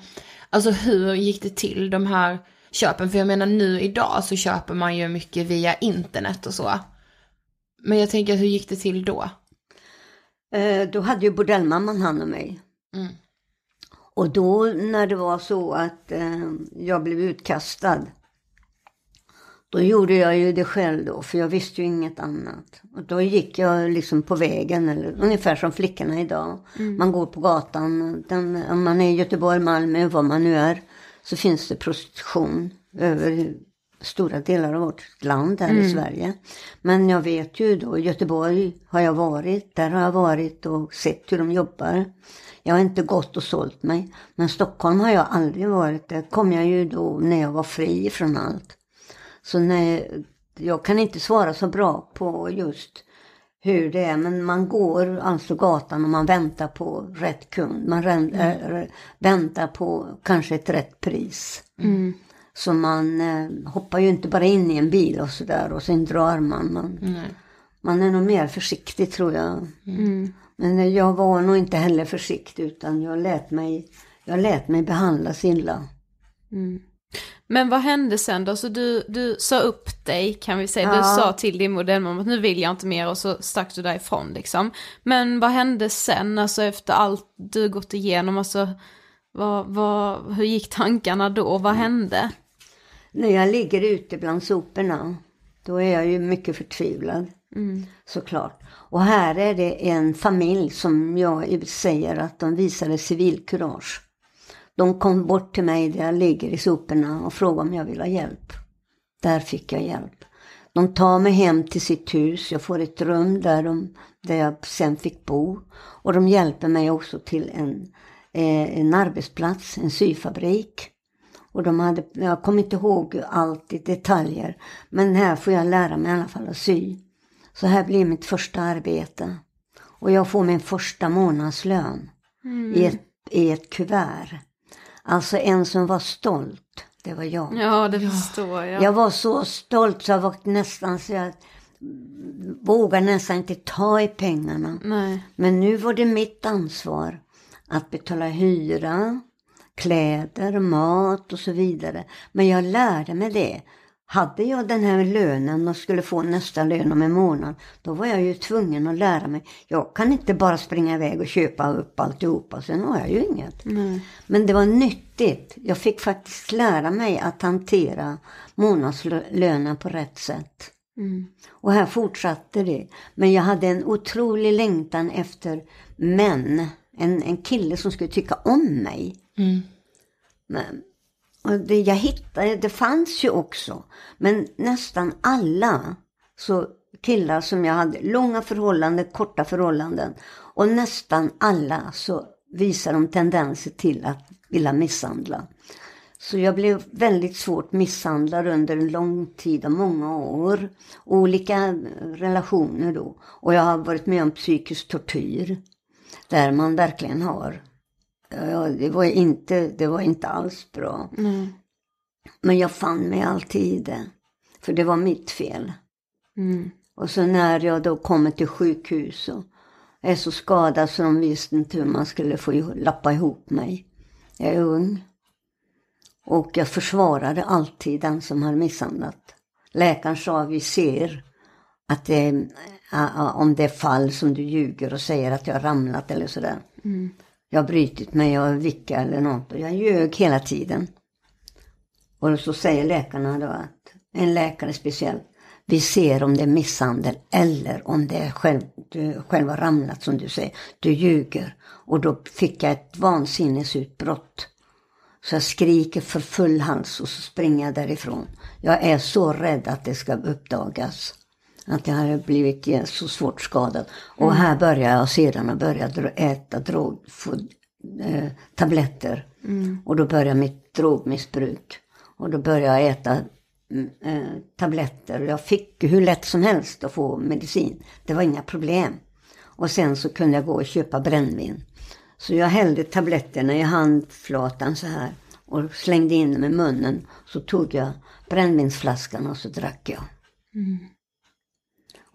Alltså hur gick det till de här köpen? För jag menar nu idag så köper man ju mycket via internet och så. Men jag tänker hur gick det till då? Eh, då hade ju bordellmamman hand om mig. Mm. Och då när det var så att eh, jag blev utkastad. Då gjorde jag ju det själv då, för jag visste ju inget annat. Och då gick jag liksom på vägen, eller ungefär som flickorna idag. Mm. Man går på gatan, den, om man är i Göteborg, Malmö, var man nu är, så finns det prostitution över stora delar av vårt land här i Mm. Sverige. Men jag vet ju då, i Göteborg har jag varit, där har jag varit och sett hur de jobbar. Jag har inte gått och sålt mig, men Stockholm har jag aldrig varit. Där kom jag ju då när jag var fri från allt. Så när, jag kan inte svara så bra på just hur det är, men man går alltså gatan och man väntar på rätt kund. Man rän, äh, väntar på kanske ett rätt pris. Mm. Så man eh, hoppar ju inte bara in i en bil och sådär och sen drar man. Man, Nej. man är nog mer försiktig tror jag. Mm. Men eh, jag var nog inte heller försiktig utan jag lät mig, jag lät mig behandlas illa. Mm. Men vad hände sen då? Så du, du sa upp dig kan vi säga. Du Ja. sa till din modellmamma att nu vill jag inte mer och så stack du därifrån liksom. Men vad hände sen, alltså efter allt du gått igenom, alltså vad, vad, hur gick tankarna då? Vad hände? När jag ligger ute bland soporna, då är jag ju mycket förtvivlad. Mm. Såklart. Och här är det en familj som jag säger att de visade civilkurage. De kom bort till mig där jag ligger i soporna och frågade om jag vill ha hjälp. Där fick jag hjälp. De tar mig hem till sitt hus, jag får ett rum där, de, där jag sen fick bo. Och de hjälper mig också till en, eh, en arbetsplats, en syfabrik. Och de hade, jag kommer inte ihåg allt i detaljer, men här får jag lära mig i alla fall att sy. Så här blir mitt första arbete. Och jag får min första månadslön i, ett, i ett kuvert. Alltså en som var stolt, det var jag. Ja, det förstår jag. Jag var så stolt så jag var nästan så jag vågade nästan inte ta i pengarna. Nej. Men nu var det mitt ansvar att betala hyra, kläder, mat och så vidare. Men jag lärde mig det. Hade jag den här lönen och skulle få nästa lön om en månad, då var jag ju tvungen att lära mig. Jag kan inte bara springa iväg och köpa upp alltihopa, sen har jag ju inget. Nej. Men det var nyttigt. Jag fick faktiskt lära mig att hantera månadslönen på rätt sätt. Mm. Och här fortsatte det. Men jag hade en otrolig längtan efter män, en, en kille som skulle tycka om mig. Mm. Men, och det jag hittade, det fanns ju också. Men nästan alla så killar som jag hade, långa förhållanden, korta förhållanden. Och nästan alla så visar de tendenser till att vilja misshandla. Så jag blev väldigt svårt misshandlad under en lång tid och många år. Olika relationer då. Och jag har varit med om psykisk tortyr. Där man verkligen har. Ja, det var inte, det var inte alls bra. Mm. Men jag fann mig alltid i det. För det var mitt fel. Mm. Och så när jag då kommer till sjukhus och är så skadad så de visste inte hur man skulle få lappa ihop mig. Jag är ung. Och jag försvarade alltid den som har misshandlat. Läkaren sa vi ser att det om det är fall som du ljuger och säger att jag har ramlat eller sådär. Mm. Jag har brutit mig, jag har vicka eller något. Och jag ljög hela tiden. Och så säger läkarna då att, en läkare speciellt, vi ser om det är misshandel eller om det är själv, du själv har ramlat som du säger. Du ljuger. Och då fick jag ett vansinnesutbrott. Så jag skriker för full hals och så springer jag därifrån. Jag är så rädd att det ska uppdagas. Att jag har blivit ja, så svårt skadad. Och här börjar jag sedan att börja äta drog, få, eh, tabletter. Mm. Och då börjar mitt drogmissbruk. Och då börjar jag äta mm, eh, tabletter. Och jag fick hur lätt som helst att få medicin. Det var inga problem. Och sen så kunde jag gå och köpa brännvin. Så jag hällde tabletterna i handflatan så här. Och slängde in dem i munnen. Så tog jag brännvinsflaskan och så drack jag. Mm.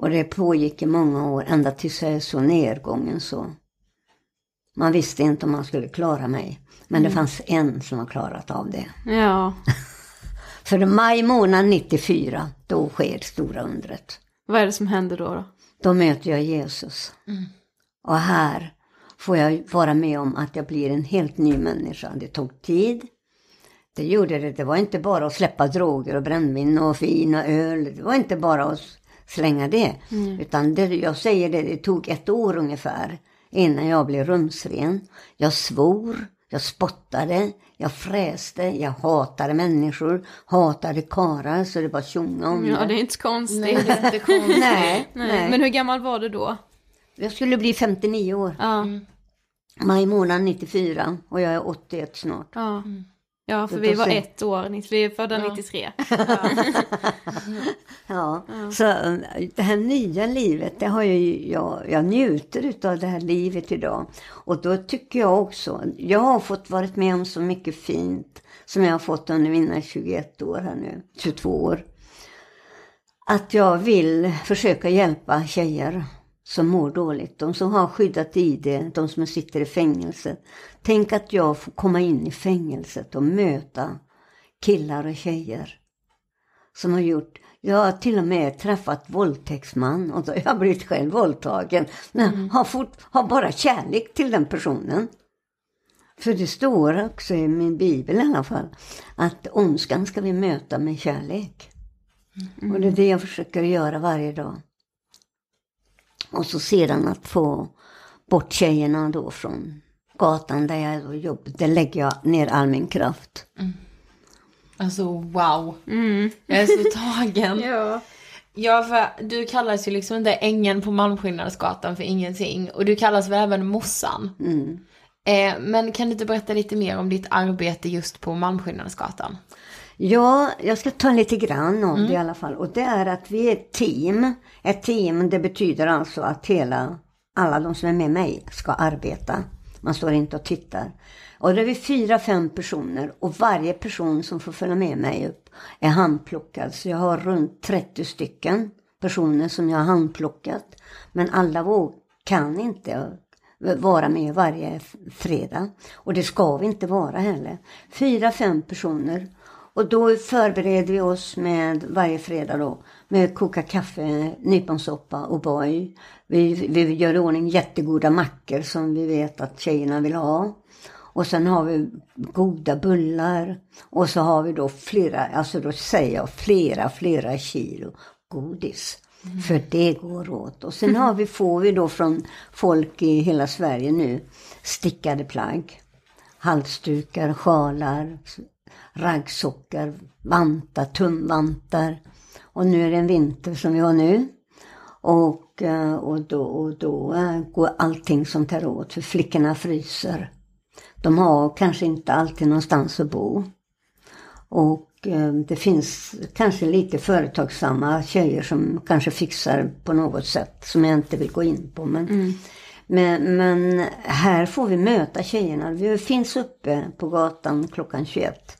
Och det pågick i många år, ända tills jag är så nedgången så. Man visste inte om man skulle klara mig. Men det Mm. fanns en som har klarat av det. Ja. För maj månad 94, då sker stora undret. Vad är det som händer då? då? Då möter jag Jesus. Mm. Och här får jag vara med om att jag blir en helt ny människa. Det tog tid. Det gjorde det. Det var inte bara att släppa droger och brännvin och och öl. Det var inte bara att slänga det. Mm. Utan det, jag säger det, det tog ett år ungefär innan jag blev rumsren. Jag svor, jag spottade, jag fräste, jag hatade människor, hatade karlar så det bara tjonga om Ja, det är inte konstigt. Nej, det är inte konstigt. nej, Nej. nej. Men hur gammal var du då? Jag skulle bli 59 år. Ja. Maj månad 94 och jag är 81 snart. Ja. Ja, för vi var ett år, ni- vi är födda Ja. 93. Ja, så eh, det här nya livet, det har ju jag, jag njuter utav det här livet idag. Och då tycker jag också, jag har fått varit med om så mycket fint som jag har fått under mina 21 år här nu, 22 år. Att jag vill försöka hjälpa tjejer som mår dåligt, de som har skyddat ID, de som sitter i fängelse. Tänk att jag får komma in i fängelset och möta killar och tjejer som har gjort, jag har till och med träffat våldtäktsman och då har jag blivit själv våldtagen. Men har, fort, har bara kärlek till den personen. För det står också i min bibel i alla fall att ondskan ska vi möta med kärlek. Och det är det jag försöker göra varje dag. Och så sedan att få bort tjejerna då från gatan där jag då jobbar. Där lägger jag ner all min kraft. Alltså wow. Mm. Jag är så tagen. Ja. Ja, för du kallas ju liksom inte ängen på Malmskillnadsgatan för ingenting. Och du kallas väl även morsan. Mm. Eh, men kan du inte berätta lite mer om ditt arbete just på Malmskillnadsgatan? Ja, jag ska ta lite grann om det i alla fall. Och det är att vi är ett team. Ett team, det betyder alltså att hela, alla de som är med mig ska arbeta. Man står inte och tittar. Och då är vi fyra, fem personer och varje person som får följa med mig upp är handplockad. Så jag har runt 30 stycken personer som jag har handplockat. Men alla våg, kan inte vara med varje fredag. Och det ska vi inte vara heller. Fyra, fem personer. Och då förbereder vi oss med varje fredag då med koka kaffe, nyponsoppa och boy. Vi, vi gör i ordning jättegoda mackor som vi vet att tjejerna vill ha. Och sen har vi goda bullar. Och så har vi då flera, alltså då säger jag flera, flera kilo godis. För det går åt. Och sen har vi, får vi då från folk i hela Sverige nu stickade plagg. Halsdukar, sjalar, raggsockar, vantar, tumvantar. Och nu är det en vinter som vi har nu. Och, eh, och då, och då eh, går allting sånt här åt för flickorna fryser. De har kanske inte alltid någonstans att bo. Och eh, det finns kanske lite företagsamma tjejer som kanske fixar på något sätt som jag inte vill gå in på. Men, Mm. men, men här får vi möta tjejerna. Vi finns uppe på gatan klockan 21.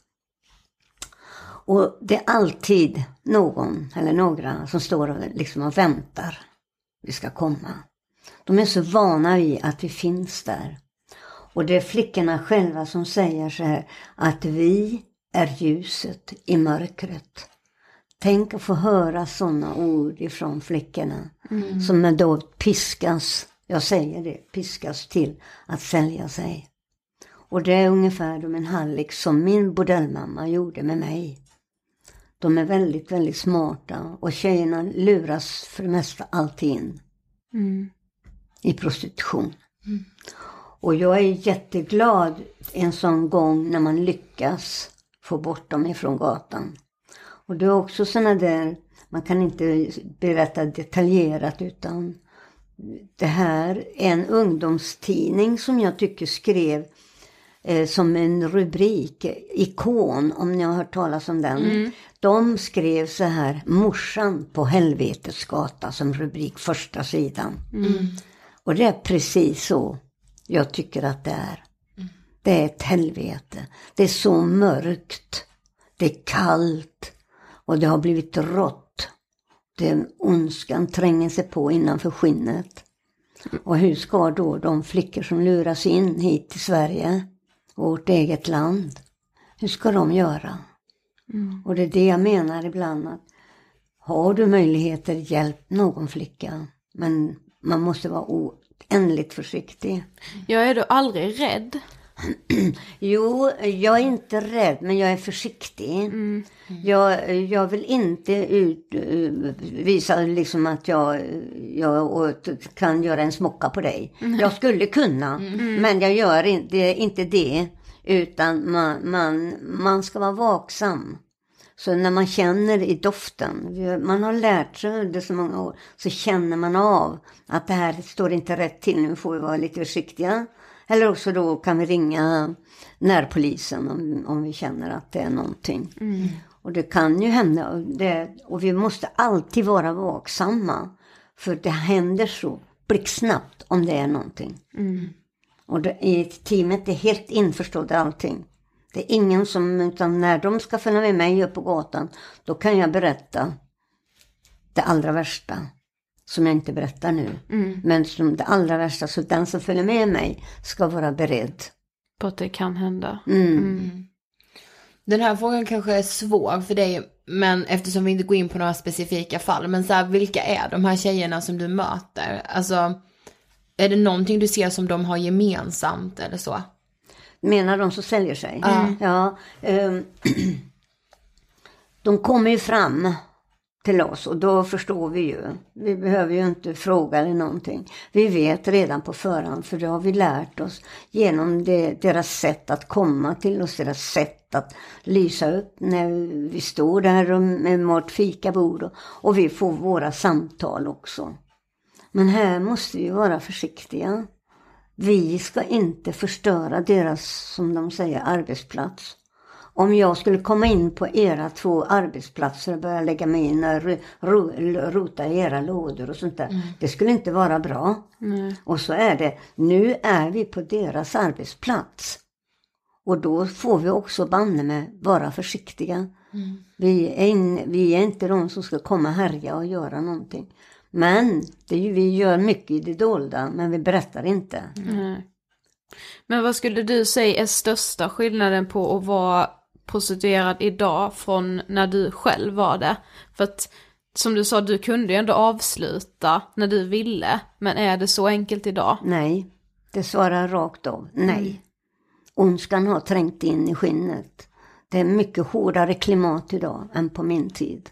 Och det är alltid någon eller några som står och, liksom och väntar. Vi ska komma. De är så vana vid att vi finns där. Och det är flickorna själva som säger så här att vi är ljuset i mörkret. Tänk att få höra sådana ord ifrån flickorna Mm. som då piskas, jag säger det, piskas till att sälja sig. Och det är ungefär som en hallick som min bordellmamma gjorde med mig. De är väldigt, väldigt smarta och tjejerna luras för det mesta alltid in Mm. i prostitution. Och jag är jätteglad en sån gång när man lyckas få bort dem ifrån gatan. Och det är också sådana där, man kan inte berätta detaljerat utan det här är en ungdomstidning som jag tycker skrev eh, som en rubrik, ikon om ni har hört talas om den. Mm. De skrev så här, morsan på helvetets gata som rubrik första sidan. Mm. Och det är precis så jag tycker att det är. Det är ett helvete. Det är så mörkt. Det är kallt. Och det har blivit rått. Den ondskan tränger sig på innanför skinnet. Och hur ska då de flickor som luras in hit till Sverige, vårt eget land, hur ska de göra? Och det är det jag menar ibland att har du möjligheter, hjälp någon flicka. Men man måste vara oändligt försiktig. Jag är då aldrig rädd. Jo, jag är inte rädd, men jag är försiktig. Jag, jag vill inte ut, visa liksom att jag, jag kan göra en smocka på dig. Jag skulle kunna, men jag gör inte, inte det. Utan man, man, man ska vara vaksam. Så när man känner i doften, man har lärt sig under så många år, så känner man av att det här står inte rätt till, nu får vi vara lite försiktiga. Eller också då kan vi ringa närpolisen om, om vi känner att det är någonting. Och det kan ju hända, och, det, och vi måste alltid vara vaksamma. För det händer så blixtsnabbt om det är någonting. Och det, i teamet är helt införstådda allting. Det är ingen som, utan när de ska följa med mig upp på gatan, då kan jag berätta det allra värsta. Som jag inte berättar nu. Men som det allra värsta, så den som följer med mig ska vara beredd. På att det kan hända. Mm. Den här frågan kanske är svår för dig, men eftersom vi inte går in på några specifika fall. Men så här, vilka är de här tjejerna som du möter? Alltså, är det någonting du ser som de har gemensamt eller så? Menar de som säljer sig? Ja. ja ehm, de kommer ju fram till oss och då förstår vi ju. Vi behöver ju inte fråga eller någonting. Vi vet redan på förhand för det har vi lärt oss genom det, deras sätt att komma till oss, deras sätt att lysa upp när vi står där med vårt fikabord och, och vi får våra samtal också. Men här måste vi vara försiktiga. Vi ska inte förstöra deras, som de säger, arbetsplats. Om jag skulle komma in på era två arbetsplatser och börja lägga mig in och ro, ro, rota i era lådor och sånt där. Det skulle inte vara bra. Och så är det, nu är vi på deras arbetsplats. Och då får vi också banne med vara försiktiga. Vi, är in, vi är inte de som ska komma härja och göra någonting. Men det ju, vi gör mycket i det dolda, men vi berättar inte. Men vad skulle du säga är största skillnaden på att vara prostituerad idag från när du själv var det? För att som du sa, du kunde ju ändå avsluta när du ville. Men är det så enkelt idag? Nej, det svarar rakt av nej. Ondskan har trängt in i skinnet. Det är mycket hårdare klimat idag än på min tid.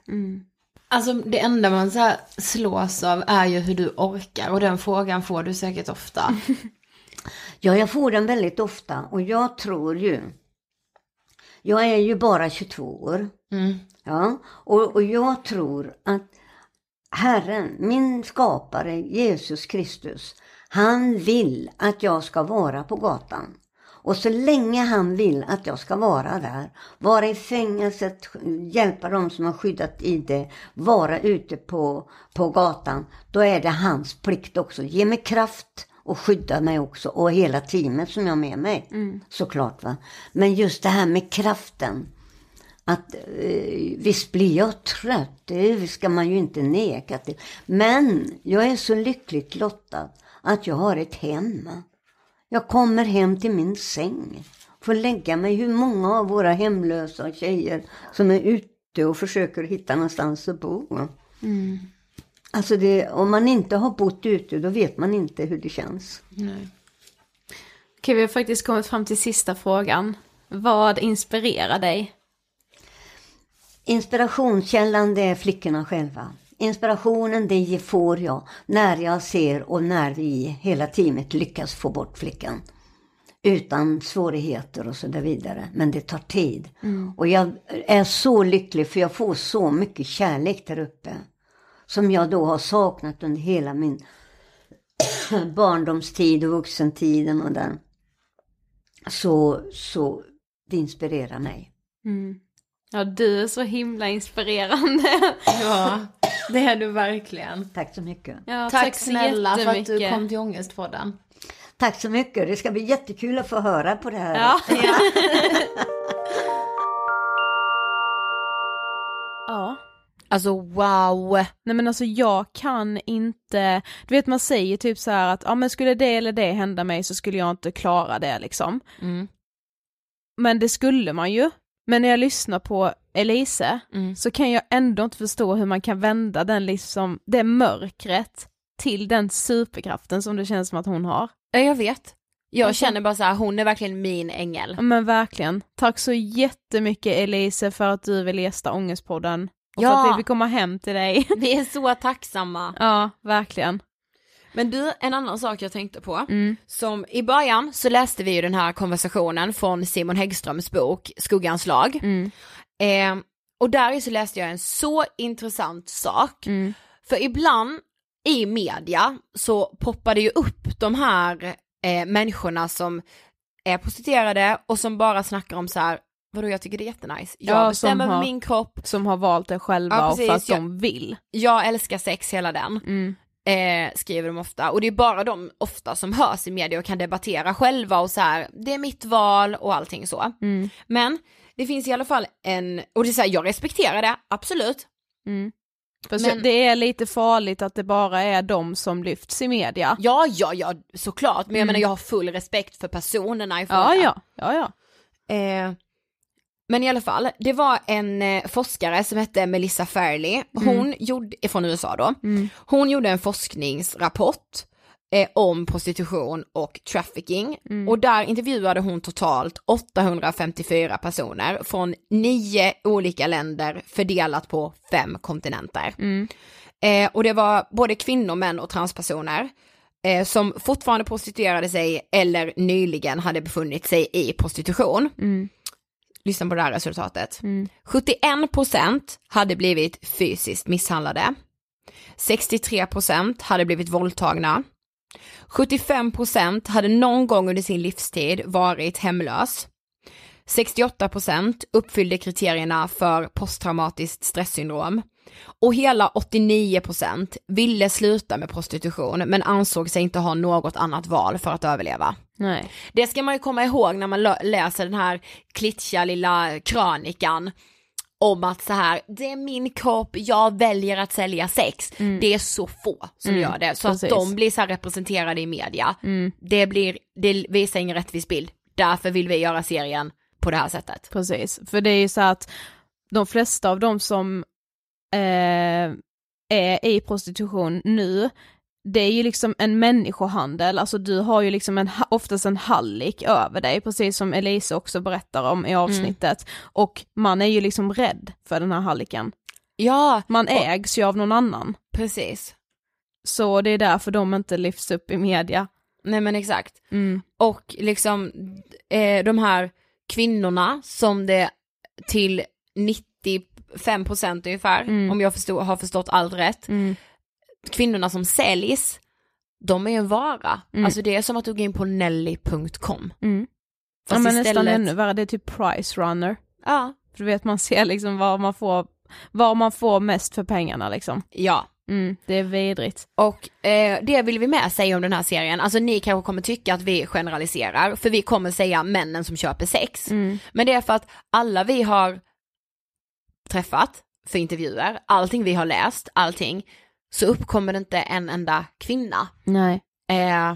Alltså det enda man så här slås av är ju hur du orkar och den frågan får du säkert ofta. Ja, jag får den väldigt ofta och jag tror ju... Jag är ju bara 22 år. Mm. Ja, och, och jag tror att Herren, min skapare Jesus Kristus, han vill att jag ska vara på gatan. Och så länge han vill att jag ska vara där, vara i fängelset, hjälpa dem som har skyddat i det, vara ute på, på gatan, då är det hans plikt också. Ge mig kraft och skydda mig också och hela teamet som jag har med mig. Såklart va. Men just det här med kraften. Att eh, visst blir jag trött, det ska man ju inte neka till. Men jag är så lyckligt lottad att jag har ett hem. Jag kommer hem till min säng. Får lägga mig. Hur många av våra hemlösa tjejer som är ute och försöker hitta någonstans att bo. Alltså det, om man inte har bott ute då vet man inte hur det känns. Nej. Okej, vi har faktiskt kommit fram till sista frågan. Vad inspirerar dig? Inspirationskällan det är flickorna själva. Inspirationen det får jag när jag ser och när vi hela teamet lyckas få bort flickan. Utan svårigheter och så där vidare. Men det tar tid. Och jag är så lycklig för jag får så mycket kärlek där uppe. Som jag då har saknat under hela min barndomstid och vuxentiden och där. Så, så det inspirerar mig. Ja, du är så himla inspirerande. Ja, det är du verkligen. Tack så mycket. Ja, Tack, snälla för att du kom till Ångestpodden. Tack så mycket. Det ska bli jättekul att få höra på det här. Ja. Alltså wow. Nej men alltså jag kan inte, du vet man säger typ så här att ja men skulle det eller det hända mig så skulle jag inte klara det liksom. Mm. Men det skulle man ju. Men när jag lyssnar på Elise Mm. så kan jag ändå inte förstå hur man kan vända den liksom, det mörkret till den superkraften som det känns som att hon har. Ja, jag vet. Jag Alltså- känner bara så här, hon är verkligen min ängel. Men verkligen. Tack så jättemycket Elise för att du vill gästa Ångestpodden. Och för Ja. att vi fick komma hem till dig. Vi är så tacksamma. ja, verkligen. Men du, en annan sak jag tänkte på. Mm. Som i början så läste vi ju den här konversationen från Simon Häggströms bok Skuggans lag. Mm. Eh, och där så läste jag en så intressant sak. Mm. För ibland i media så poppar det ju upp de här eh, människorna som är prostituerade och som bara snackar om så här, vadå jag tycker det är jättenice, jag Ja, bestämmer över min kropp, Som har valt det själva Ja, och för att precis, ja. de vill. jag älskar sex hela den. Mm. eh, skriver de ofta och det är bara de ofta som hörs i media och kan debattera själva och så här, det är mitt val och allting så. Mm. Men det finns i alla fall en, och det är så här, jag respekterar det, absolut. Mm. Fast Men- det är lite farligt att det bara är de som lyfts i media. Ja, ja, ja, såklart, men jag Mm. menar jag har full respekt för personerna i fråga. Ja, ja, ja, ja. Eh, men i alla fall, det var en eh, forskare som hette Melissa Fairley, hon gjorde, från USA då, Mm. hon gjorde en forskningsrapport eh, om prostitution och trafficking Mm. och där intervjuade hon totalt 854 personer från nio olika länder fördelat på fem kontinenter. Mm. Eh, och det var både kvinnor, män och transpersoner eh, som fortfarande prostituerade sig eller nyligen hade befunnit sig i prostitution. Lyssna på det här resultatet. Mm. 71% hade blivit fysiskt misshandlade. 63% hade blivit våldtagna. 75% hade någon gång under sin livstid varit hemlös. 68% uppfyllde kriterierna för posttraumatiskt stresssyndrom. Och hela 89% ville sluta med prostitution men ansåg sig inte ha något annat val för att överleva. Nej. Det ska man ju komma ihåg när man läser den här klitschiga lilla krönikan om att så här, det är min kropp, jag väljer att sälja sex. Det är så få som Mm, gör det, så precis. att de blir så här representerade i media. Mm. Det, blir, det visar ingen rättvis bild, därför vill vi göra serien på det här sättet. Precis, för det är ju så att de flesta av de som eh, är i prostitution nu, det är ju liksom en människohandel, alltså du har ju liksom en, oftast en hallick över dig, precis som Elise också berättar om i avsnittet, och man är ju liksom rädd för den här hallicken. Ja, Man och- ägs ju av någon annan. precis. Så det är därför de inte lyfts upp i media. Nej men exakt. Mm. Och liksom eh, de här kvinnorna som det till 95% ungefär, Mm. om jag förstod, har förstått allt rätt, Mm. kvinnorna som säljs, de är ju en vara. Mm. Alltså det är som att du går in på nelly.com. Mm. Ja men nästan istället- ännu värre, det är typ price runner. Ja. För du vet man ser liksom vad man får, vad man får mest för pengarna liksom. Ja. Mm, det är vidrigt. Och eh, det vill vi med säga om den här serien, alltså ni kanske kommer tycka att vi generaliserar, för vi kommer säga männen som köper sex. Mm. Men det är för att alla vi har träffat för intervjuer, allting vi har läst, allting, så uppkommer det inte en enda kvinna Nej. eh,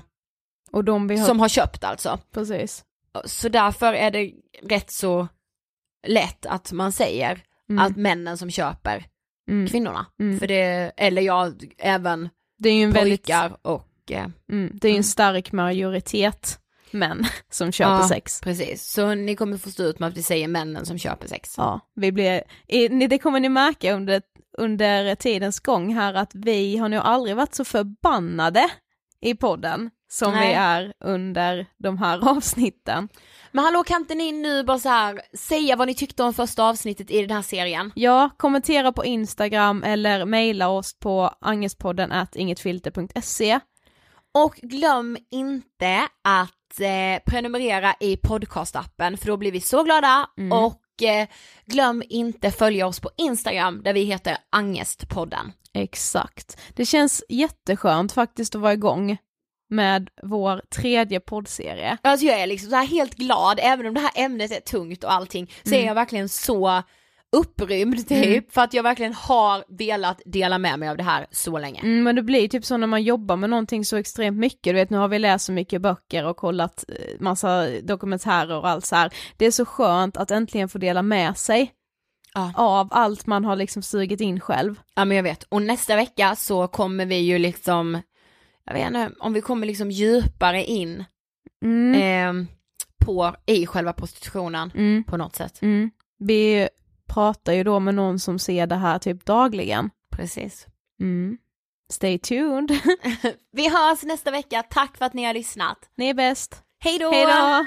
Och de vi har, som har köpt alltså. precis. Så därför är det rätt så lätt att man säger Mm. att männen som köper Mm. kvinnorna. Mm. För det, eller ja, även Det är ju en väldigt, pojkar och eh, mm, det är ju en stark majoritet män som köper Ja. sex. Precis, så ni kommer få stå ut med att vi säger männen som köper sex. Ja, vi blir, det kommer ni märka under, under tidens gång här att vi har nog aldrig varit så förbannade i podden som Nej. vi är under de här avsnitten. Men hallå kan inte ni nu bara så här säga vad ni tyckte om första avsnittet i den här serien? Ja, kommentera på Instagram eller mejla oss på angespodden at ingetfilter.se. Och glöm inte att eh, prenumerera i podcastappen för då blir vi så glada Mm. och eh, glöm inte följa oss på Instagram där vi heter Angestpodden. Exakt. Det känns jätteskönt faktiskt att vara igång med vår tredje poddserie. Alltså jag är liksom så här helt glad, även om det här ämnet är tungt och allting, så Mm. är jag verkligen så upprymd typ, Mm. för att jag verkligen har velat dela med mig av det här så länge. Mm, men det blir typ så när man jobbar med någonting så extremt mycket, du vet nu har vi läst så mycket böcker och kollat eh, massa dokumentärer och allt så här. Det är så skönt att äntligen få dela med sig Ja. av allt man har liksom sugit in själv. Ja men jag vet, och nästa vecka så kommer vi ju liksom, jag vet inte, om vi kommer liksom djupare in Mm. eh, på, i själva prostitutionen Mm. på något sätt. Mm. Vi pratar ju då med någon som ser det här typ dagligen. Precis. Mm. Stay tuned. Vi hörs nästa vecka, tack för att ni har lyssnat. Ni är bäst. Hej då! Hej då!